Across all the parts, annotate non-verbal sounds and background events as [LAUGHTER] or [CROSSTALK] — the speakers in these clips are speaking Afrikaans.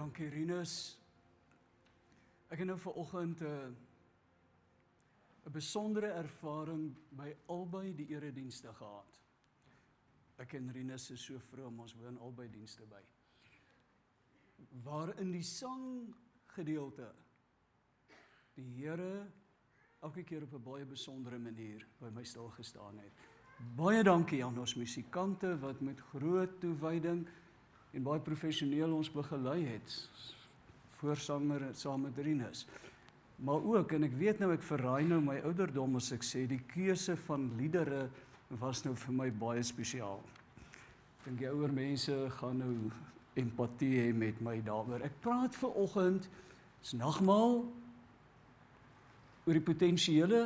dankie Rinus. Ek het nou vanoggend 'n uh, 'n besondere ervaring by albei die eredienste gehad. Ek en Rinus is so vroom, ons woon albei dienste by. Waar in die sang gedeelte die Here elke keer op 'n baie besondere manier by my stil gestaan het. Baie dankie aan ons musikante wat met groot toewyding en baie professioneel ons begelei het. Voorsanger saam met Rinus. Maar ook en ek weet nou ek verraai nou my ouderdom as ek sê die keuse van liedere was nou vir my baie spesiaal. Ek dink die ouer mense gaan nou empatie hê met my daaroor. Ek praat ver oggend is nagmaal oor die potensiële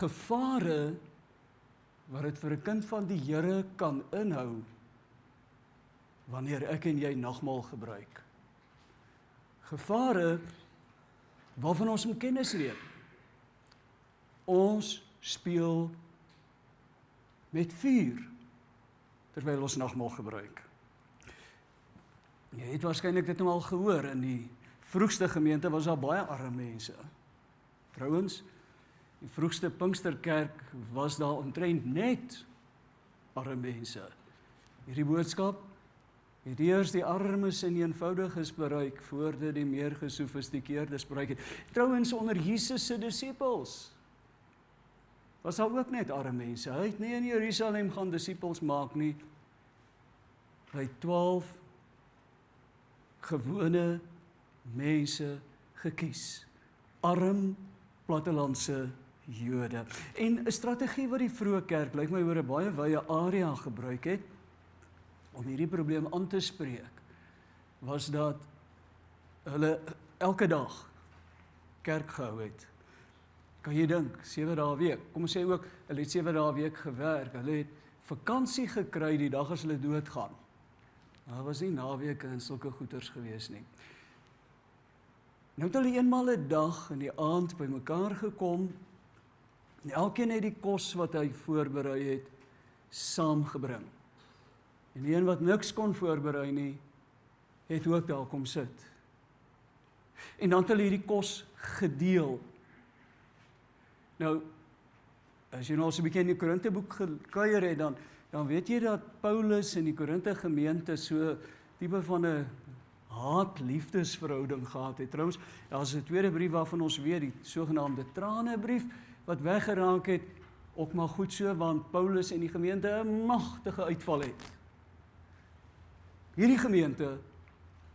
gevare wat dit vir 'n kind van die Here kan inhou wanneer ek en jy nagmaal gebruik. Gevare waarvan ons moet kennis neem. Ons speel met vuur terwyl ons nagmaal gebruik. Jy het waarskynlik dit nou al gehoor in die vroegste gemeente was daar baie arme mense. Trouwens, die vroegste Pinksterkerk was daar omtrent net arme mense. Hierdie boodskap het eers die armes en eenvoudiges bereik voordat die meer gesofistikeerdes bereik het. Trouwens onder Jesus se disippels was daar ook net arme mense. Hy het nie in Jerusalem gaan disippels maak nie. Hy 12 gewone mense gekies. Arm plattelandse Jode. En 'n strategie wat die vroeë kerk lyk my oor 'n baie wye area gebruik het om hierdie probleem aan te spreek was dat hulle elke dag kerk gehou het. Kan jy dink, 7 dae week. Kom ons sê ook hulle het 7 dae week gewerk. Hulle het vakansie gekry die dag as hulle doodgaan. Daar was nie naweke en sulke goeters gewees nie. Nou het hulle eenmal 'n dag in die aand bymekaar gekom. En elkeen het die kos wat hy voorberei het saamgebring. En die een wat niks kon voorberei nie, het ook daar kom sit. En dan het hulle hierdie kos gedeel. Nou as jy nou so 'n bietjie in die Korinteboek gekuier het dan dan weet jy dat Paulus in die Korinte gemeente so tipe van 'n haat-liefdesverhouding gehad het. Trouwens, daar's 'n tweede brief waarvan ons weet, die sogenaamde tranebrief wat weggeraak het, ook maar goed so want Paulus en die gemeente 'n magtige uitval het. Hierdie gemeente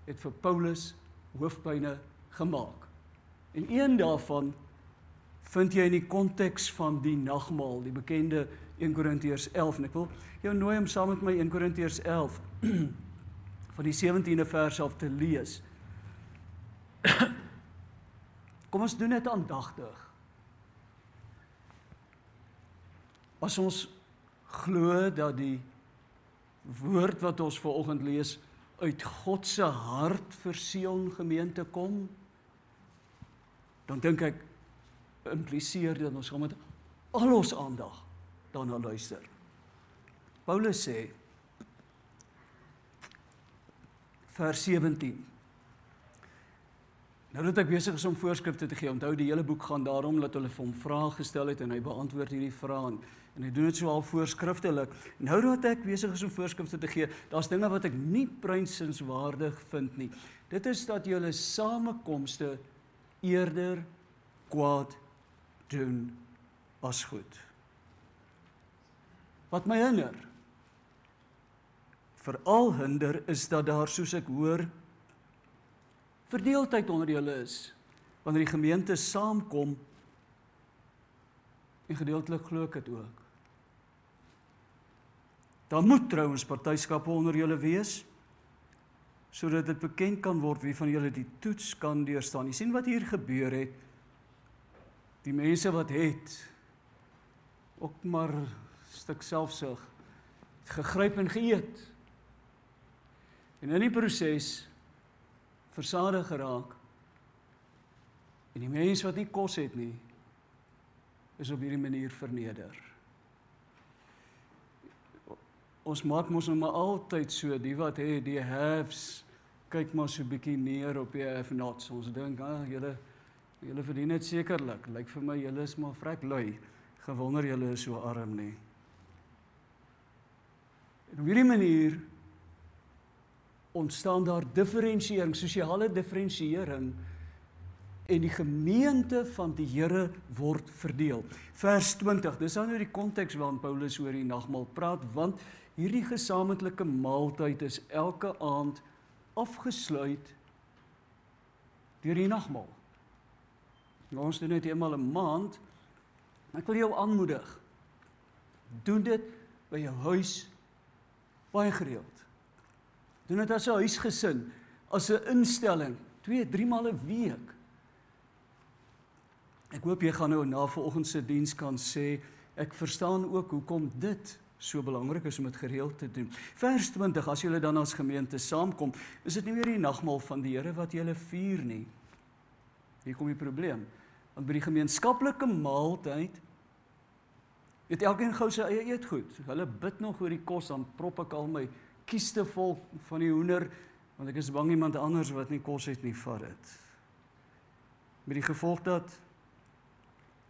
het vir Paulus hoofpyne gemaak. En een daarvan vind jy in die konteks van die nagmaal, die bekende 1 Korintiërs 11 en ek wil jou nooi om saam met my 1 Korintiërs 11 [CLEARS THROAT] van die 17de vers af te lees. [CLEARS THROAT] Kom ons doen dit aandagtig. As ons glo dat die woord wat ons ver oggend lees uit God se hart vir Sion gemeente kom, dan dink ek impliseer dit ons gaan met al ons aandag daarna luister. Paulus sê vers 17 Nou dat ek besig is om voorskrifte te gee, onthou die hele boek gaan daarom dat hulle vir hom vrae gestel het en hy beantwoord hierdie vrae en, en hy doen dit so al voorskriftelik. Nou dat ek besig is om voorskrifte te gee, daar's dinge wat ek nie prynsinswaardig vind nie. Dit is dat julle samekomste eerder kwaad doen as goed. Wat my hinder veral hinder is dat daar soos ek hoor verdeeldheid onder julle is wanneer die gemeente saamkom en gedeeltelik glo ek dit ook. Dan moet trouens partyskappe onder julle wees sodat dit bekend kan word wie van julle die toets kan deurstaan. Jy sien wat hier gebeur het. Die mense wat het ook maar stuk selfsug gegryp en geëet. En in die proses versadig geraak. En die mense wat nie kos het nie is op hierdie manier verneder. Ons maak mos nou maar altyd so die wat het die haves kyk maar so bietjie neer op die have-nots. Ons dink, "Ag, ah, julle julle verdien dit sekerlik. Lyk vir my julle is maar vrek lui. Gewonder julle is so arm nie." En op hierdie manier ontstaan daar diferensiering, sosiale diferensiering en die gemeente van die Here word verdeel. Vers 20. Dis dan nou die konteks waarin Paulus oor die nagmaal praat, want hierdie gesamentlike maaltyd is elke aand afgesluit deur die nagmaal. Nou ons doen dit eenmal 'n maand. Ek wil jou aanmoedig. Doen dit by jou huis baie gereeld. Doen dit as 'n huisgesin, as 'n instelling, 2, 3 maal 'n week. Ek hoop jy gaan nou na vanoggend se diens kan sê ek verstaan ook hoekom dit so belangrik is om dit gereeld te doen. Vers 20 as julle dan as gemeente saamkom, is dit nie meer die nagmaal van die Here wat julle vier nie. Hier kom die probleem. Want by die gemeenskaplike maaltyd het elkeen gou sy eie eetgoed. Hulle bid nog oor die kos dan prop ek al my kieste vol van die hoender want ek is bang iemand anders wat nie kos het nie vat dit. Met die gevolg dat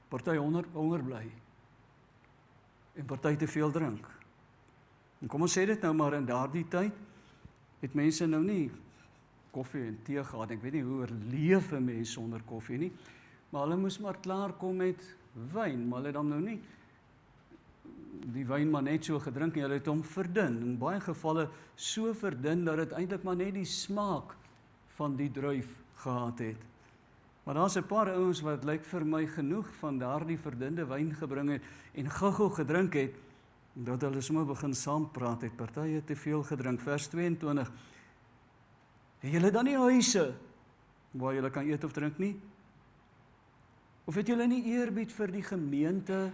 party honger honger bly en party te veel drink. En kom ons sê dit nou maar in daardie tyd het mense nou nie koffie en tee gehad. Ek weet nie hoe oorleef 'n mens sonder koffie nie. Maar hulle moes maar klaar kom met wyn, maar hulle dan nou nie die wyn maar net so gedrink en hulle het hom verdun. In baie gevalle so verdun dat dit eintlik maar net die smaak van die druif gehad het. Maar daar's 'n paar ouens wat lyk vir my genoeg van daardie verdunde wyn gebring het en gou-gou gedrink het dat hulle sommer begin saam praat het. Partye te veel gedrink. Vers 22. Het julle dan nie huise waar julle kan eet of drink nie? Of het julle nie eerbied vir die gemeente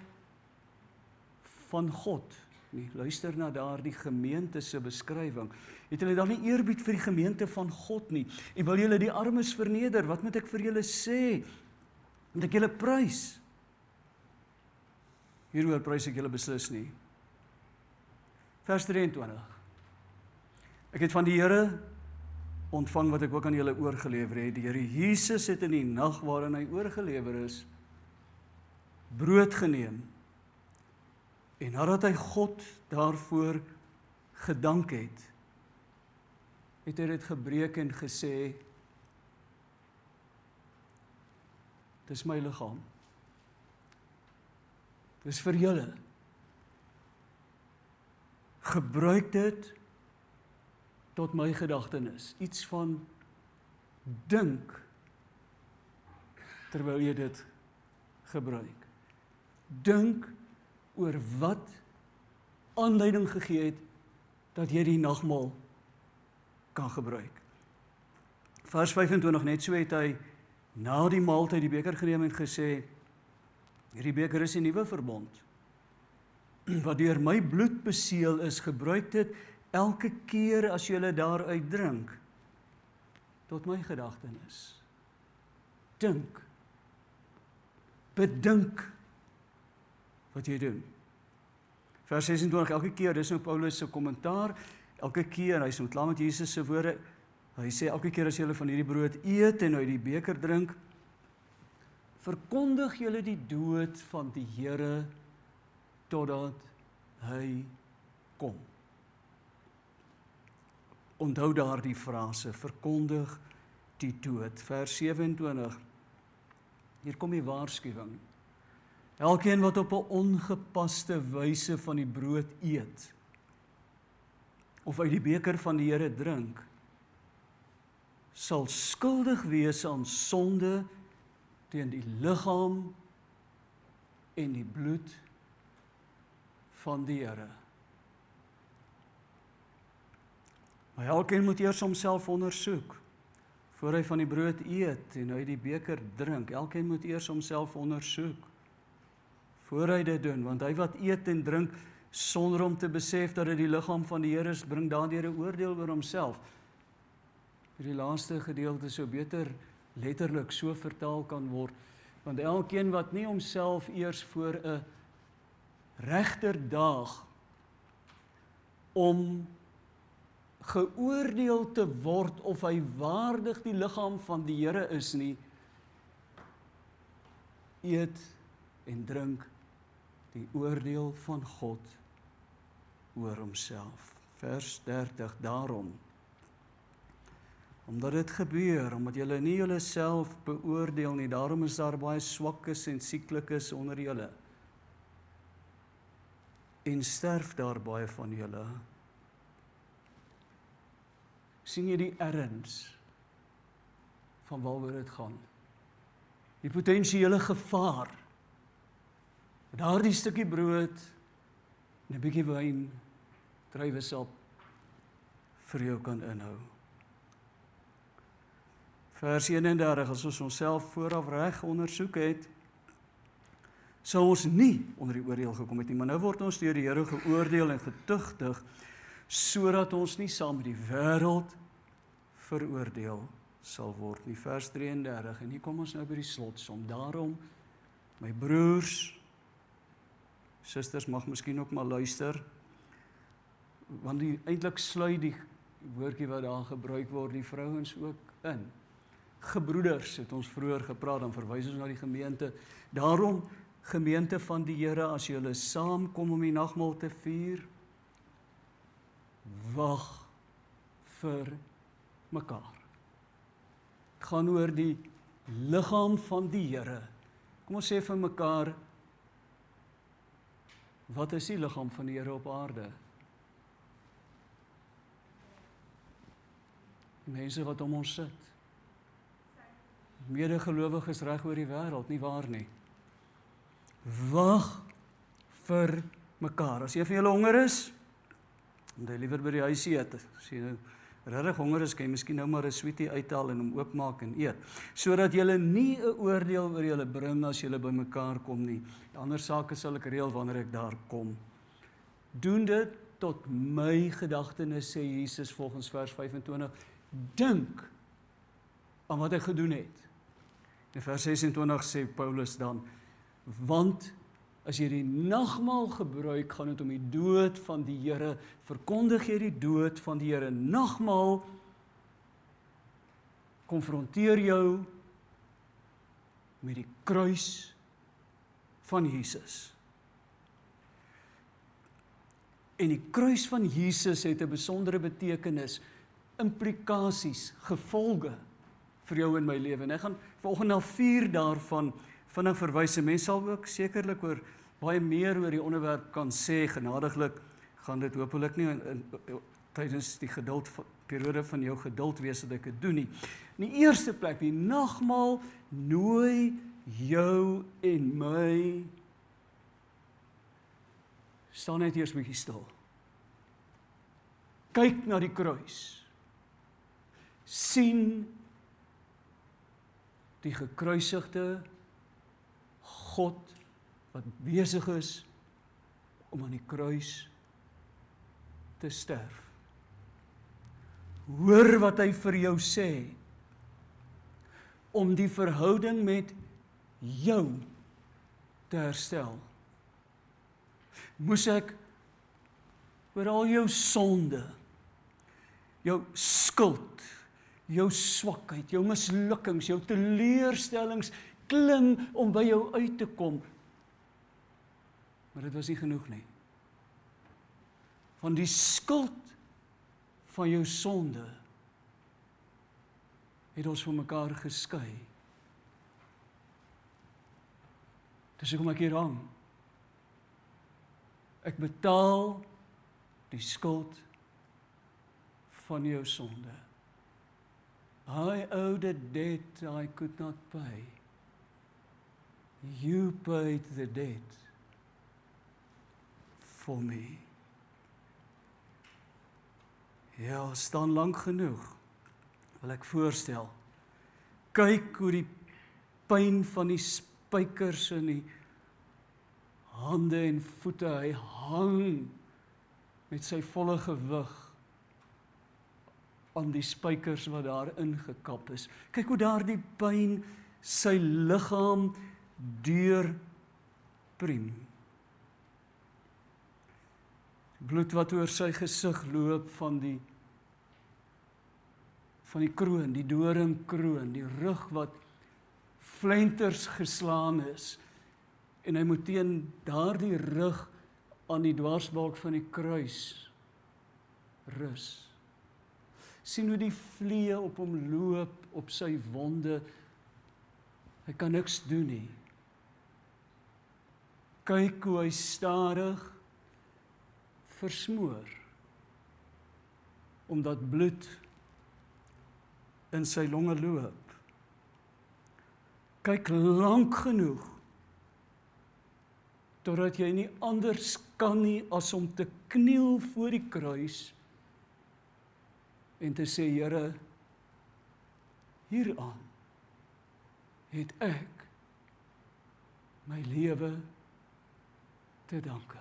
van God nie. Luister na daardie gemeente se beskrywing. Het hulle dan nie eerbied vir die gemeente van God nie? En wil julle die armes verneder? Wat moet ek vir julle sê? Moet ek julle prys? Hieroor prys ek julle beslis nie. Vers 23. Ek het van die Here ontvang wat ek ook aan julle oorgelewer het. Die Here Jesus het in die nag waarin hy oorgelewer is brood geneem En nadat hy God daarvoor gedank het, het hy dit gebreek en gesê: Dis my liggaam. Dis vir julle. Gebruik dit tot my gedagtenis. Iets van dink terwyl jy dit gebruik. Dink oor wat aanleiding gegee het dat jy die nagmaal kan gebruik. Vers 25 net so het hy na die maaltyd die beker geneem en gesê hierdie beker is 'n nuwe verbond [CLEARS THROAT] wat deur my bloed beseël is. Gebruik dit elke keer as jy daaruit drink tot my gedagtenis. Dink. Bedink wat jy doen. Vers 26 elke keer, dis nou Paulus se kommentaar, elke keer hy sê klaar met Jesus se woorde, hy sê elke keer as jy van hierdie brood eet en uit die beker drink, verkondig jy die dood van die Here totdat hy kom. Onthou daardie frase, verkondig die dood. Vers 27. Hier kom die waarskuwing. Elkeen wat op 'n ongepaste wyse van die brood eet of uit die beker van die Here drink sal skuldig wees aan sonde teen die liggaam en die bloed van die Here. Maar elkeen moet eers homself ondersoek voor hy van die brood eet en uit die beker drink. Elkeen moet eers homself ondersoek voor hy dit doen want hy wat eet en drink sonder om te besef dat dit die liggaam van die Here is bring daardeur 'n oordeel oor homself. Hierdie laaste gedeelte sou beter letterlik so vertaal kan word want elkeen wat nie homself eers voor 'n regter daag om geoordeel te word of hy waardig die liggaam van die Here is nie eet en drink die oordeel van God oor homself. Vers 30 daarom omdat dit gebeur omdat julle nie julleself beoordeel nie daarom is daar baie swakkes en sieklikes onder julle. En sterf daar baie van julle. sien jy die erns van waaroor dit gaan? Die potensiële gevaar daardie stukkie brood en 'n bietjie wyn druiwesap vir jou kan inhou. Vers 31 as ons onsself vooraf reg ondersoek het sou ons nie onder die oordeel gekom het nie maar nou word ons deur die Here geoordeel en getugtig sodat ons nie saam met die wêreld veroordeel sal word nie. Vers 33 en hier kom ons nou by die slotsom. Daarom my broers susters mag miskien ook maar luister want die eintlik sluit die woordjie wat daar gebruik word die vrouens ook in gebroeders het ons vroeër gepraat dan verwys ons na die gemeente. Daarom gemeente van die Here as julle saamkom om die nagmaal te vier wag vir mekaar. Dit gaan oor die liggaam van die Here. Kom ons sê vir mekaar wat is die liggaam van die Here op aarde? Mense wat om ons sit medegelowiges reg oor die wêreld, nie waar nie? Wag vir mekaar. As een van julle honger is, moet jy liewer by die huisie eet. As jy nou regtig honger is, kan jy miskien nou maar 'n sweetie uithaal en hom oopmaak en eet, sodat jy nie 'n oordeel oor julle bring as julle bymekaar kom nie. Die ander sake sal ek reël wanneer ek daar kom. Doen dit tot my gedagtenis sê Jesus volgens vers 25. Dink aan wat hy gedoen het. In vers 26 sê Paulus dan want as jy die nagmaal gebruik gaan dit om die dood van die Here verkondig jy die dood van die Here nagmaal konfronteer jou met die kruis van Jesus en die kruis van Jesus het 'n besondere betekenis implikasies gevolge vir jou in my lewe. En ek gaan volgende al vier daarvan vinnig verwys. Mense sal ook sekerlik oor baie meer oor die onderwerp kan sê genadiglik gaan dit hopelik nie in, in, in tydens die geduld periode van jou geduld wees dat ek dit doen nie. In die eerste plek, die nagmaal nooi jou en my staan net eers bietjie stil. Kyk na die kruis. sien die gekruisigde God wat besig is om aan die kruis te sterf. Hoor wat hy vir jou sê om die verhouding met jou te herstel. Moes ek oor al jou sonde, jou skuld, jou swakheid, jou mislukkings, jou teleurstellings klim om by jou uit te kom. Maar dit was nie genoeg nie. Van die skuld van jou sonde het ons van mekaar geskei. Dis hoekom ek hier hang. Ek betaal die skuld van jou sonde. I owed a debt I could not pay. You paid the debt for me. Ja, staan lank genoeg. Wil ek voorstel. Kyk hoe die pyn van die spykers in die hande en voete hy hang met sy volle gewig aan die spykers wat daar ingekap is. Kyk hoe daardie pyn sy liggaam deur priem. Bloed wat oor sy gesig loop van die van die kroon, die doringkroon, die rug wat flenters geslaan is en hy moet teen daardie rug aan die dwarsbalk van die kruis rus. sien hoe die vliee op hom loop op sy wonde. Hy kan niks doen nie. Kyk hoe hy stadig versmoor omdat bloed in sy longe loop. Kyk lank genoeg totdat jy nie anders kan nie as om te kniel voor die kruis en te sê Here hieraan het ek my lewe te danke.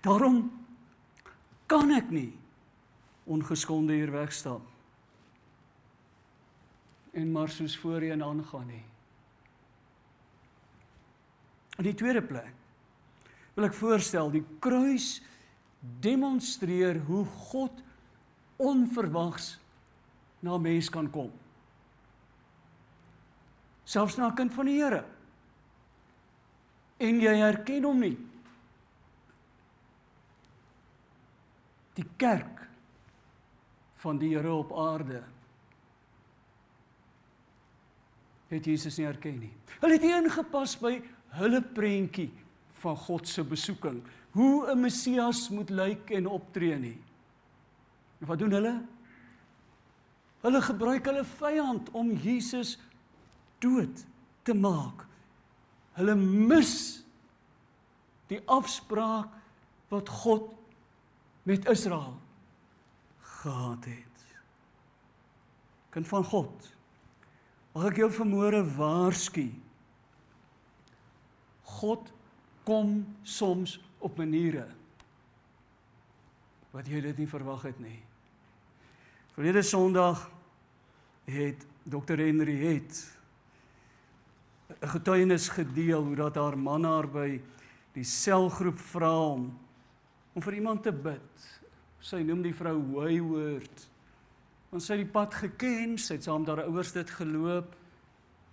Daarom kan ek nie ongeskonde hier wegstap en maar soos voorheen aangaan nie. In die tweede plek wil ek voorstel die kruis demonstreer hoe God onverwags na mens kan kom. Selfs na 'n kind van die Here. En jy herken hom nie. Die kerk van die Here op aarde het Jesus nie herken nie. Hulle het nie ingepas by hulle prentjie van God se besoeking, hoe 'n Messias moet lyk en optree nie. Wat doen hulle? Hulle gebruik hulle vyand om Jesus dood te maak. Hulle mis die afspraak wat God met Israel gehad het. Kind van God. Mag ek jou vanmôre waarsku? God kom soms op maniere wat jy dit nie verwag het nie. Verlede Sondag het Dr. Henry het 'n getuienis gedeel hoe dat haar man haar by die selgroep vra om om vir iemand te bid. Sy noem die vrou Wayward. Want sy het die pad geken, sy het saam met haar ouers dit geloop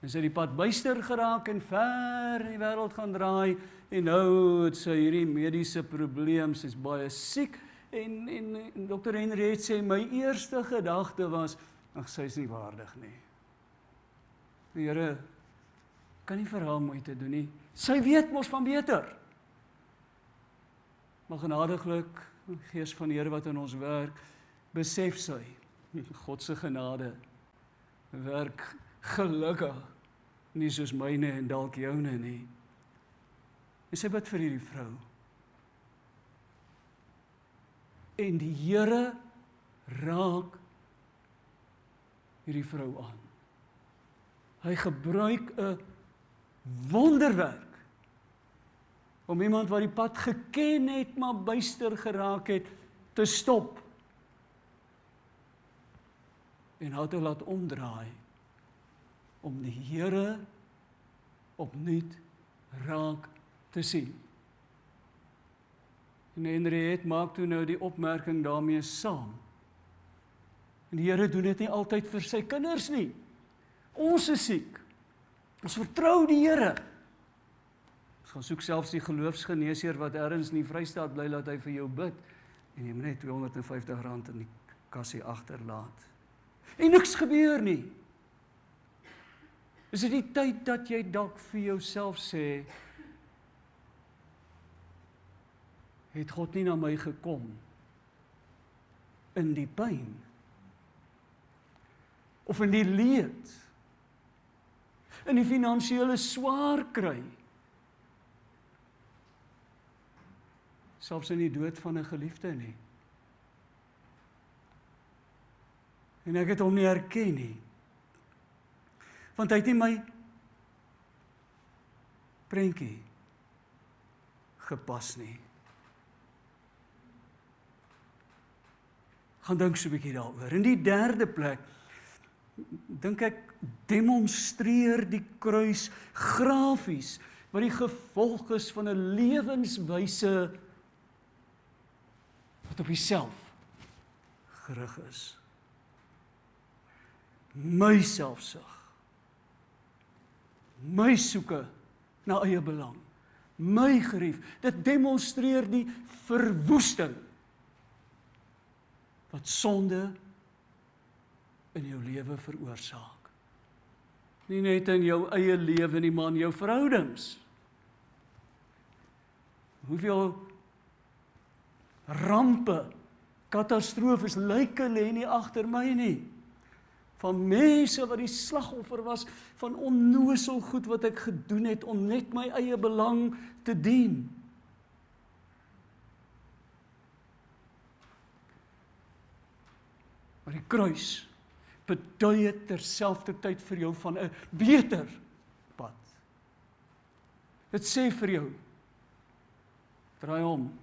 en sy het die pad byster geraak en ver in die wêreld gaan draai en nou het sy hierdie mediese probleem, sy's baie siek en en, en dokter Henry het sê my eerste gedagte was ag sy's nie waardig nie. Die Here kan nie vir haar moeite doen nie. Sy weet mos van beter. Maar genadiglik, Gees van die Here wat in ons werk, besef sy God se genade werk gelukkig nie soos myne en dalk joune nie. En sy bid vir hierdie vrou. En die Here raak hierdie vrou aan. Hy gebruik 'n wonderwerk om iemand wat die pad geken het maar byster geraak het te stop en haar te laat omdraai om die Here opnuut raak te sien. En Henriet maak toe nou die opmerking daarmee saam. En die Here doen dit nie altyd vir sy kinders nie. Ons is siek. Ons vertrou die Here. Ons gaan soek selfs die geloofsgeneesheer wat ergens in die Vrystaat bly laat hy vir jou bid en jy moet net R250 in die kassie agterlaat. En niks gebeur nie. Is dit die tyd dat jy dalk vir jouself sê het God nie na my gekom in die pyn of in die leed in die finansiële swaar kry selfs in die dood van 'n geliefde nie en ek het hom nie herken nie want hy het nie my prentjie gepas nie. Gaan dink so 'n bietjie daaroor. In die derde plek dink ek demonstreer die kruis grafies wat die gevolg is van 'n lewenswyse wat op homself gerig is. My selfsug. My soeke na eie belang. My gerief. Dit demonstreer die verwoesting wat sonde in jou lewe veroorsaak. Nie net in jou eie lewe nie, maar in jou verhoudings. Hoeveel rampe, katastrofes, lyke lê nie agter my nie. Van mense wat die slagoffer was van onnosel goed wat ek gedoen het om net my eie belang te dien. Maar die kruis bedui terselfdertyd vir jou van 'n beter pad. Dit sê vir jou draai om.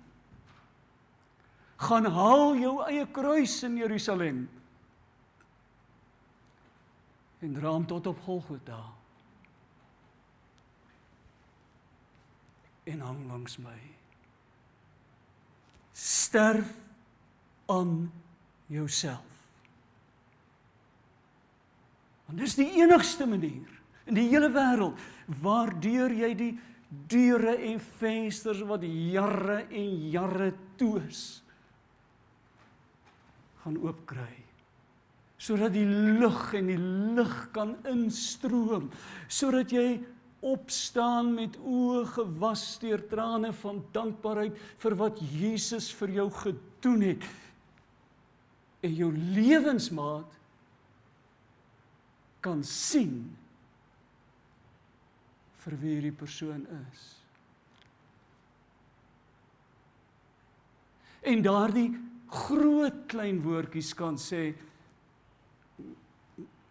Gaan haal jou eie kruis in Jerusalem. En dra hom tot op Golgotha. En hang langs my. Sterf aan jouself. Want dis die enigste manier in die hele wêreld waardeur jy die deure en vensters wat jare en jare toe is gaan oopkry sodat die lug en die lig kan instroom sodat jy opstaan met oë gewas deur trane van dankbaarheid vir wat Jesus vir jou gedoen het en jou lewensmaat kan sien vir wie hierdie persoon is. En daardie groot klein woordjies kan sê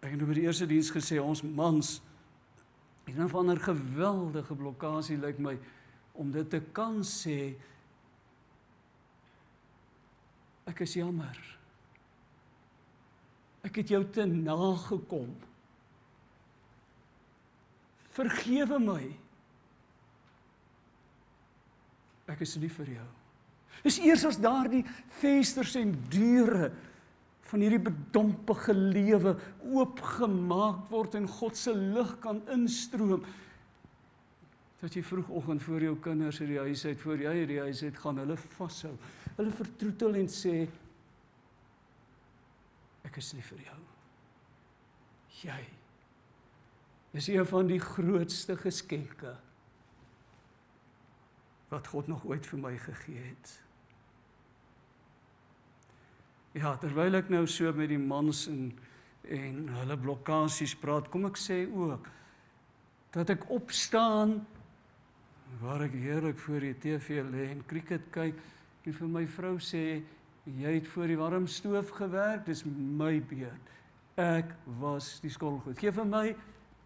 ek het nou by die eerste diens gesê ons mans van 'n geweldige blokkade lyk my om dit te kan sê ek is jammer ek het jou te nagekom Vergewe my. Ek is lief vir jou. Dis eers as daardie vensters en deure van hierdie bedompige lewe oopgemaak word en God se lig kan instroom dat jy vroegoggend voor jou kinders uit die huis uit voor jy uit die huis uit gaan hulle vashou. Hulle vertroetel en sê ek is lief vir jou. Jy is een van die grootste geskenke wat God nog ooit vir my gegee het. Ja, terwyl ek nou so met die mans en en hulle blokkades praat, kom ek sê ook dat ek opstaan waar ek heerlik voor die TV lê en cricket kyk en vir my vrou sê jy het voor die warm stoof gewerk, dis my beurt. Ek was die skottelgoed. Geef vir my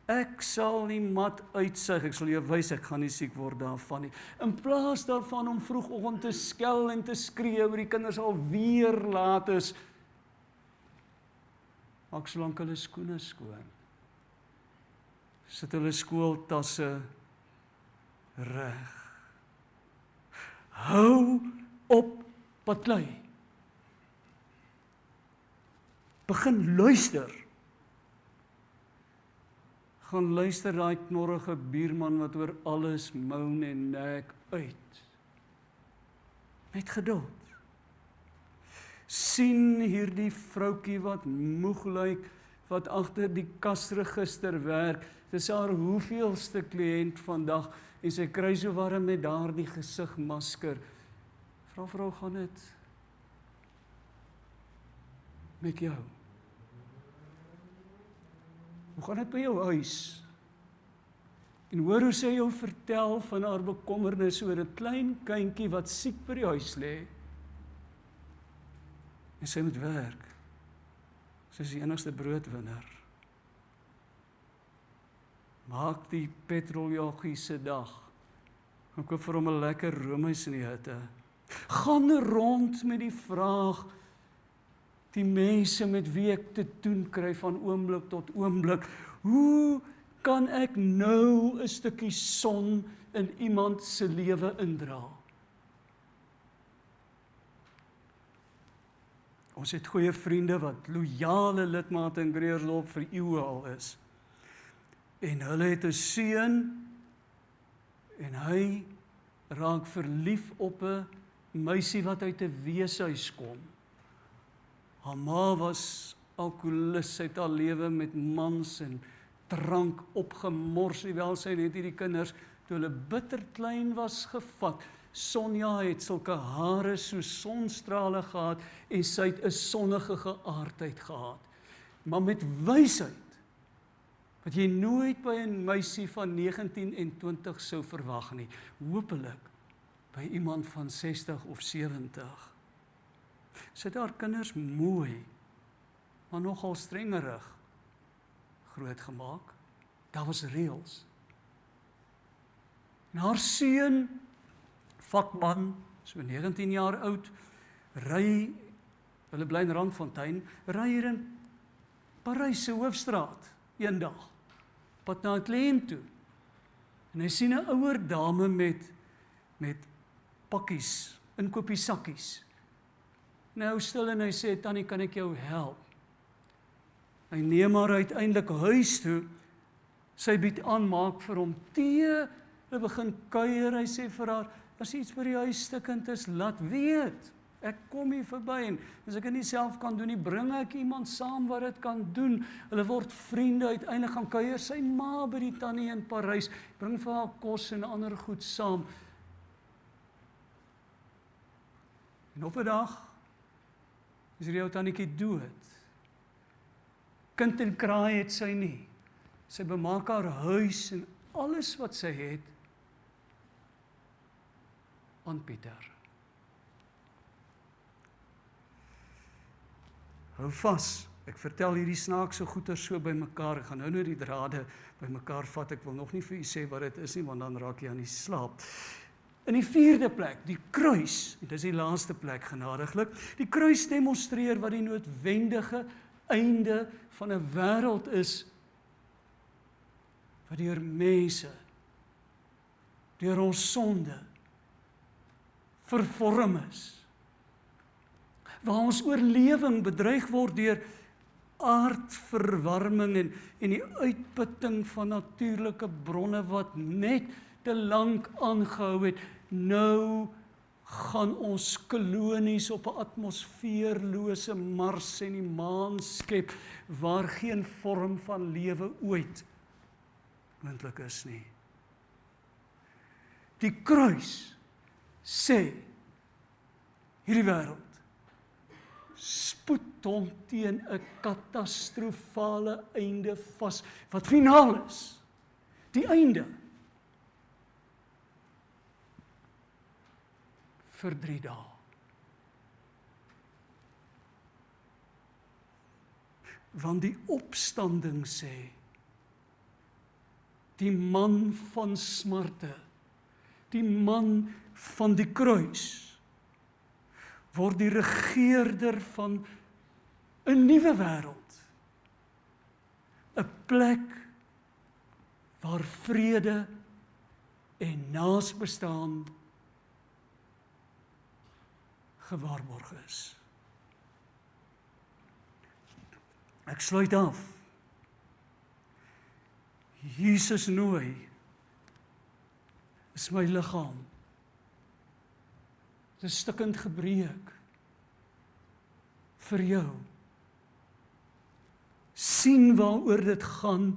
Ek sal nie mat uitsig, ek sal jou wys ek gaan nie siek word daarvan nie. In plaas daarvan om vroegoggend te skel en te skree oor die kinders al weer laat is, maak solank hulle skoene skoon. Sit hulle skooltasse reg. Hou op patlei. Begin luister gaan luister daai knorrige buurman wat oor alles moan en nek uit. Met geduld. sien hierdie vroutkie wat moeg lyk wat agter die kasregister werk. Dis haar hoeveelste kliënt vandag en sy kry so warm met daardie gesigmasker. Vra vrou gaan dit met jou? Hoe gaan dit by jou huis? En hoor hoe sy jou vertel van haar bekommernis oor 'n klein kindjie wat siek by die huis lê. En sy moet werk. Sy is die enigste broodwinner. Maak die petroljoggie se dag. Ek koop vir hom 'n lekker roomys in die hitte. Gaan rond met die vraag die mense met wie ek te doen kry van oomblik tot oomblik. Hoe kan ek nou 'n stukkie son in iemand se lewe indra? Ons het goeie vriende wat loyale lidmate in Greersdorp vir eeue al is. En hulle het 'n seun en hy raak verlief op 'n meisie wat uit 'n weeshuis kom. Haar ma was alkoholus, sy het haar lewe met mans en drank opgemors, alhoewel sy net hierdie kinders toe hulle bitter klein was gevat. Sonja het sulke hare so sonstrale gehad en sy het 'n sonnige geaardheid gehad. Maar met wysheid wat jy nooit by 'n meisie van 19 en 20 sou verwag nie. Hoopelik by iemand van 60 of 70. Het haar kinders mooi maar nogal strengerig grootgemaak. Daar was reëls. En haar seun vakman, so 19 jaar oud, ry hulle bly in Randfontein, ry hier in Parys se hoofstraat eendag. Pad na 'n kliënt toe. En hy sien 'n ouer dame met met pakkies, inkopiesakkies. Nou stil en hy sê tannie, kan ek jou help? Hy neem haar uiteindelik huis toe. Sy bied aan maak vir hom tee. Hulle begin kuier. Hy sê vir haar, As iets by die huis stukkend is, laat weet. Ek kom hier verby en as ek dit nie self kan doen nie, bring ek iemand saam wat dit kan doen. Hulle word vriende uiteindelik gaan kuier sy ma by die tannie in Parys, bring vir haar kos en ander goed saam. En op 'n dag is die ou tannetjie dood. Kind en kraai het sy nie. Sy bemaak haar huis en alles wat sy het aan Pieter. Hou vas. Ek vertel hierdie snaakse goeie so bymekaar. Ek gaan nou net die drade bymekaar vat. Ek wil nog nie vir u sê wat dit is nie want dan raak jy aan die slaap. In die vierde plek, die kruis. Dit is die laaste plek genadiglik. Die kruis demonstreer wat die noodwendige einde van 'n wêreld is wat deur mense deur ons sonde vervorm is. Waar ons oorlewing bedreig word deur aardverwarming en en die uitputting van natuurlike bronne wat net te lank aangehou het. Nou gaan ons kolonies op 'n atmosfeerlose Mars en die maan skep waar geen vorm van lewe ooit moontlik is nie. Die kruis sê hierdie wêreld spoed hom teen 'n katastrofale einde vas wat finaal is die einde vir 3 dae want die opstanding sê die man van smarte die man van die kruis word die regeerder van 'n nuwe wêreld 'n plek waar vrede en naasbestaan gewaarborg is ek sluit af Jesus nooi is my liggaam Dit is stukkend gebreek vir jou. sien waaroor dit gaan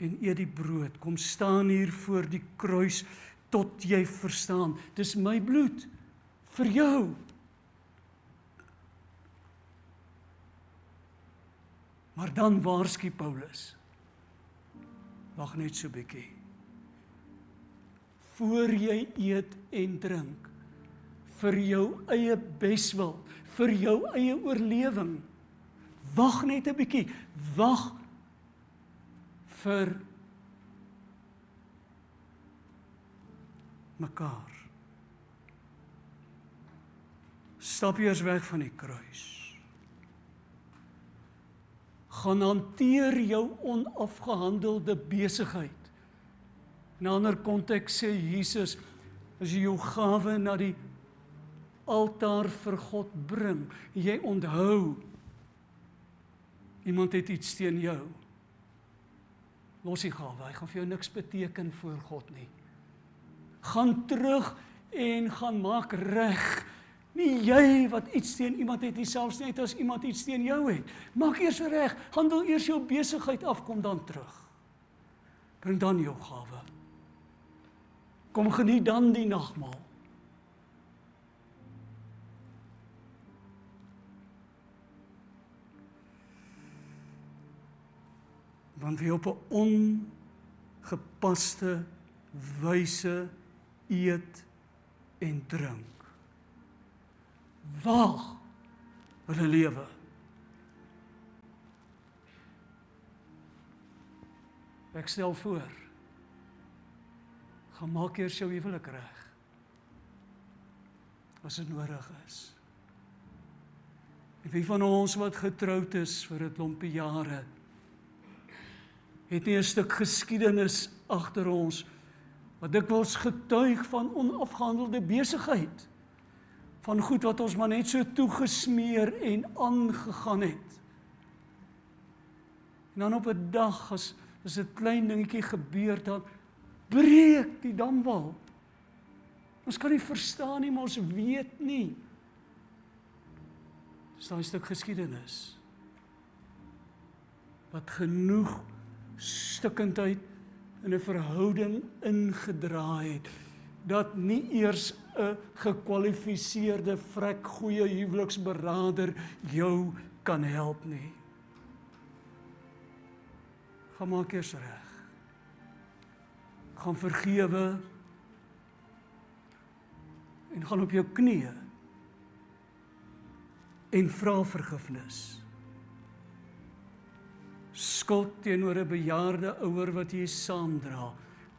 en eet die brood. Kom staan hier voor die kruis tot jy verstaan. Dis my bloed vir jou. Maar dan waarsku Paulus. Wag net so 'n bietjie voor jy eet en drink vir jou eie beswil, vir jou eie oorlewing. Wag net 'n bietjie. Wag vir mekaar. Stap eers weg van die kruis. Gaan hanteer jou onafgehandelde besigheid. In 'n ander konteks sê Jesus as jy jou gawe na die altaar vir God bring, jy onthou iemand het iets teen jou. Los die gawe, hy gaan vir jou niks beteken voor God nie. Gaan terug en gaan maak reg. Nie jy wat iets teen iemand het nie, selfs net as iemand iets teen jou het. Maak eers reg, handel eers jou besigheid af, kom dan terug. Bring dan jou gawe. Kom geniet dan die nagmaal. want wie op 'n ongepaste wyse eet en drink waag hulle lewe. Ek stel voor gaan maak eers jou huwelik reg as dit nodig is. Wie van ons wat getroud is vir 'n klompie jare het nie 'n stuk geskiedenis agter ons wat dikwels getuig van onafgehandelde besigheid van goed wat ons maar net so toegesmeer en aangegaan het. En dan op 'n dag as as 'n klein dingetjie gebeur dan breek die damwal. Ons kan nie verstaan nie, maar ons weet nie. Dis daai stuk geskiedenis wat genoeg stikkendheid in 'n verhouding ingedraai het dat nie eers 'n gekwalifiseerde vrek goeie huweliksberader jou kan help nie. Gaan maak eers reg. Gaan vergewe en gaan op jou knieë en vra vergifnis skuld teenoor 'n bejaarde ouer wat jy saamdra.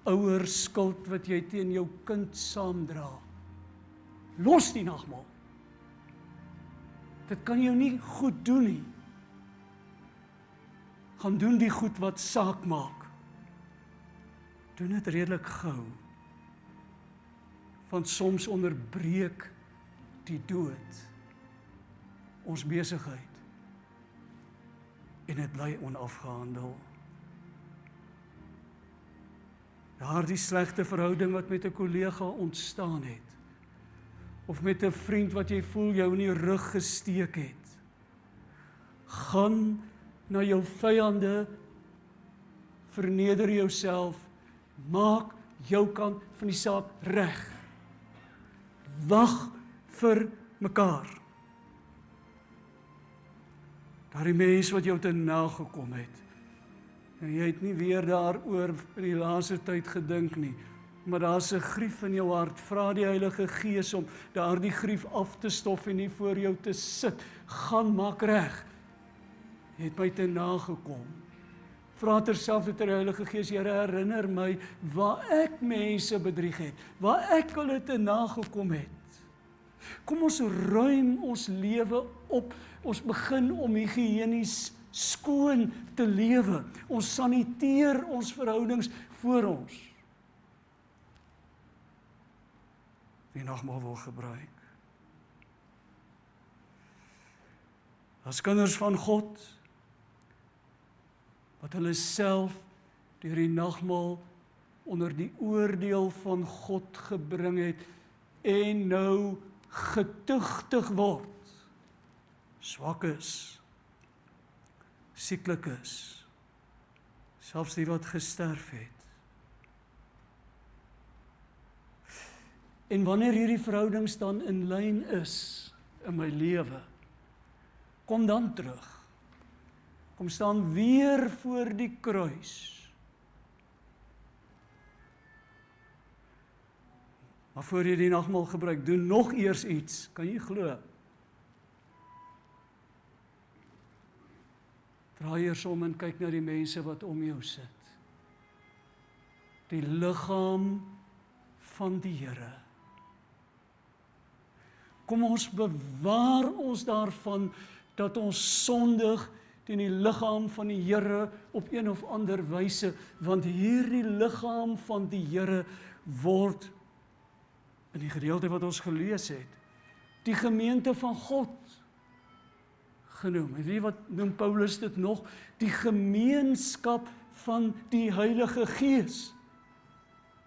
Ouer skuld wat jy teen jou kind saamdra. Los die nagmaal. Dit kan jou nie goed doen nie. Gaan doen die goed wat saak maak. Doen dit redelik gou. Want soms onderbreek die dood ons besigheid en dit bly onafgehandel. Daardie slegte verhouding wat met 'n kollega ontstaan het of met 'n vriend wat jy voel jou in die rug gesteek het. Gaan na jou vyande verneder jouself, maak jou kant van die saak reg. Wag vir mekaar. Daardie mens wat jou te nagekom het. En jy het nie weer daaroor in die laaste tyd gedink nie. Maar daar's 'n grief in jou hart. Vra die Heilige Gees om daardie grief af te stof en nie voor jou te sit. Gaan maak reg. Het my te nagekom. Vra terselfdertyd die Heilige Gees, Here, herinner my waar ek mense bedrieg het, waar ek hulle te nagekom het. Kom ons ruim ons lewe op. Ons begin om higienies skoon te lewe. Ons saniteer ons verhoudings voor ons. Wie nog maar wil gebruik. As kinders van God wat hulle self deur die nagmaal onder die oordeel van God gebring het en nou getugtig word swak is sieklik is selfs die wat gesterf het en wanneer hierdie verhoudings dan in lyn is in my lewe kom dan terug kom staan weer voor die kruis Maar voor jy die nagmaal gebruik, doen nog eers iets. Kan jy glo? Draai eers om en kyk na die mense wat om jou sit. Die liggaam van die Here. Kom ons bewaar ons daarvan dat ons sondig teen die liggaam van die Here op een of ander wyse want hierdie liggaam van die Here word in die gedeelte wat ons gelees het die gemeente van God genoem. En weet wat noem Paulus dit nog? Die gemeenskap van die Heilige Gees.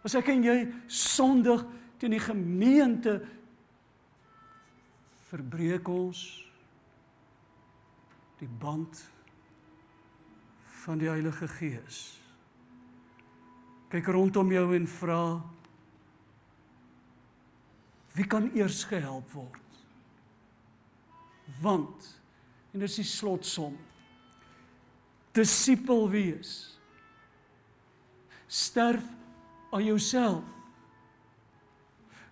As ek en jy sondig teen die gemeente verbreek ons die band van die Heilige Gees. Kyk rondom jou en vra wie kan eers gehelp word? Want en dis die slotsom. Disipel wees. Sterf aan jouself.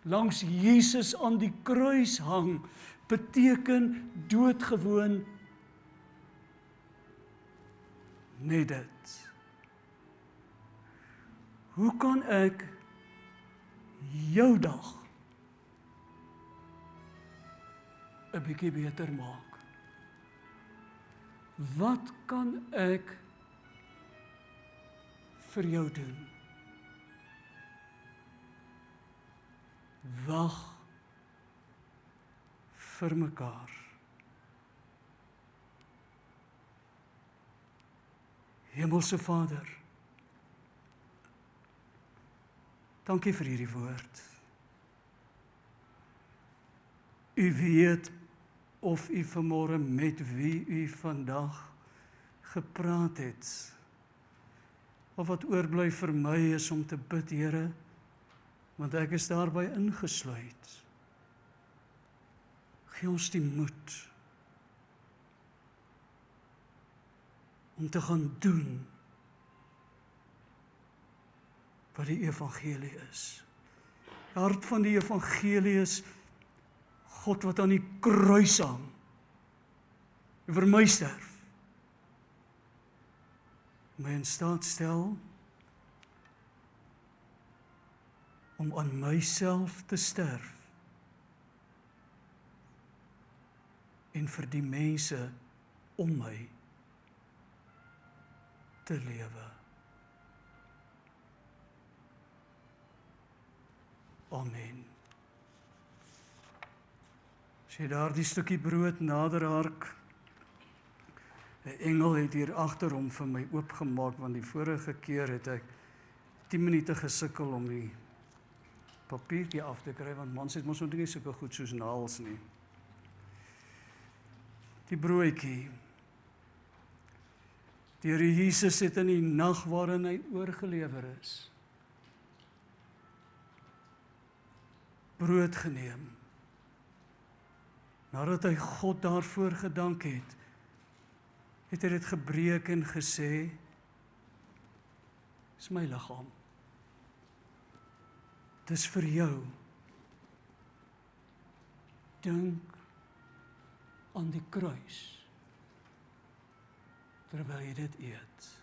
Langs Jesus aan die kruis hang beteken doodgewoon net dit. Hoe kan ek jou dag 'n bietjie beter maak? Wat kan ek vir jou doen? Wag vir mekaar. Hemelse Vader. Dankie vir hierdie woord. U weet of u vanmôre met wie u vandag gepraat het. Of wat oorbly vir my is om te bid, Here, want ek is daarbey ingesluit. Gee ons die moed om te gaan doen wat die evangelie is. Die hart van die evangelie is God wat aan die kruis hang vir my sterf. My in staat stel om aan myself te sterf en vir die mense om my te lewe. Amen. Sy daardie stukkie brood nader hark. 'n Engel het hier agter hom vir my oopgemaak want die vorige keer het ek 10 minute gesukkel om die papiertjie af te kry want mans het mos nog nie sulke goed soos naels nie. Die broodjie. Die Here Jesus het in die nag waarin hy oorgelewer is brood geneem Nadat hy God daarvoor gedank het, het hy dit gebreek en gesê: "Dis my liggaam. Dis vir jou. Dink aan die kruis terwyl jy dit eet."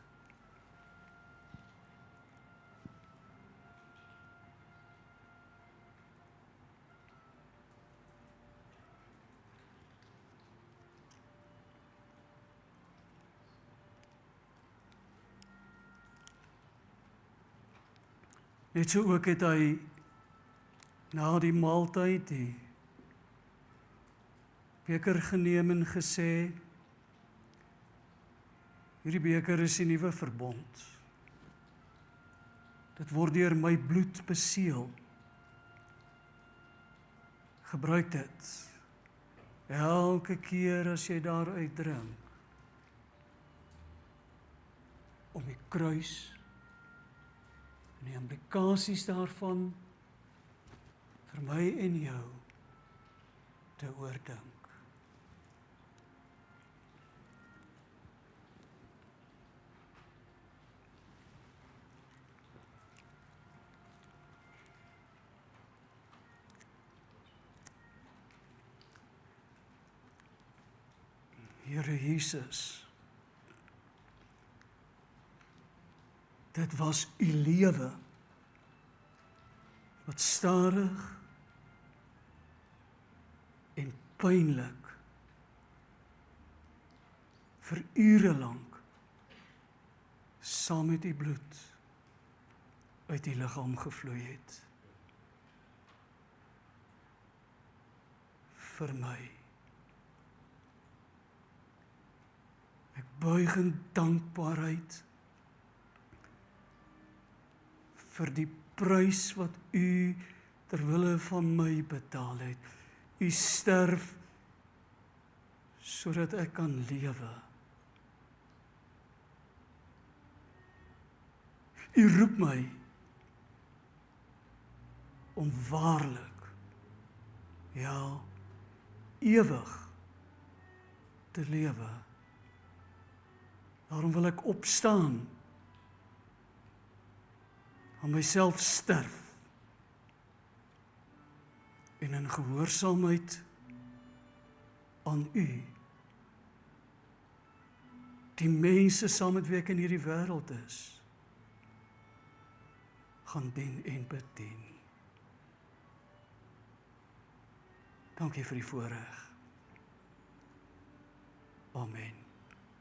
Net so ook het hy na die maaltyd die beker geneem en gesê hierdie beker is die nuwe verbond. Dit word deur my bloed beseël. Gebruik dit elke keer as jy daaruit drink om die kruis en die implikasies daarvan vir my en jou te oordink. Here Jesus Dit was u lewe wat stadig en pynlik vir ure lank saam met u bloed uit u liggaam gevloei het vir my. Ek buig in dankbaarheid vir die prys wat u ter wille van my betaal het. U sterf sodat ek kan lewe. U roep my om waarlik ja ewig te lewe. Daarom wil ek opstaan. Aan myself sterf. En in gehoorsaamheid aan U die mense saam met wie ek in hierdie wêreld is gaan dien en bedien. Dankie vir die voorreg. Amen.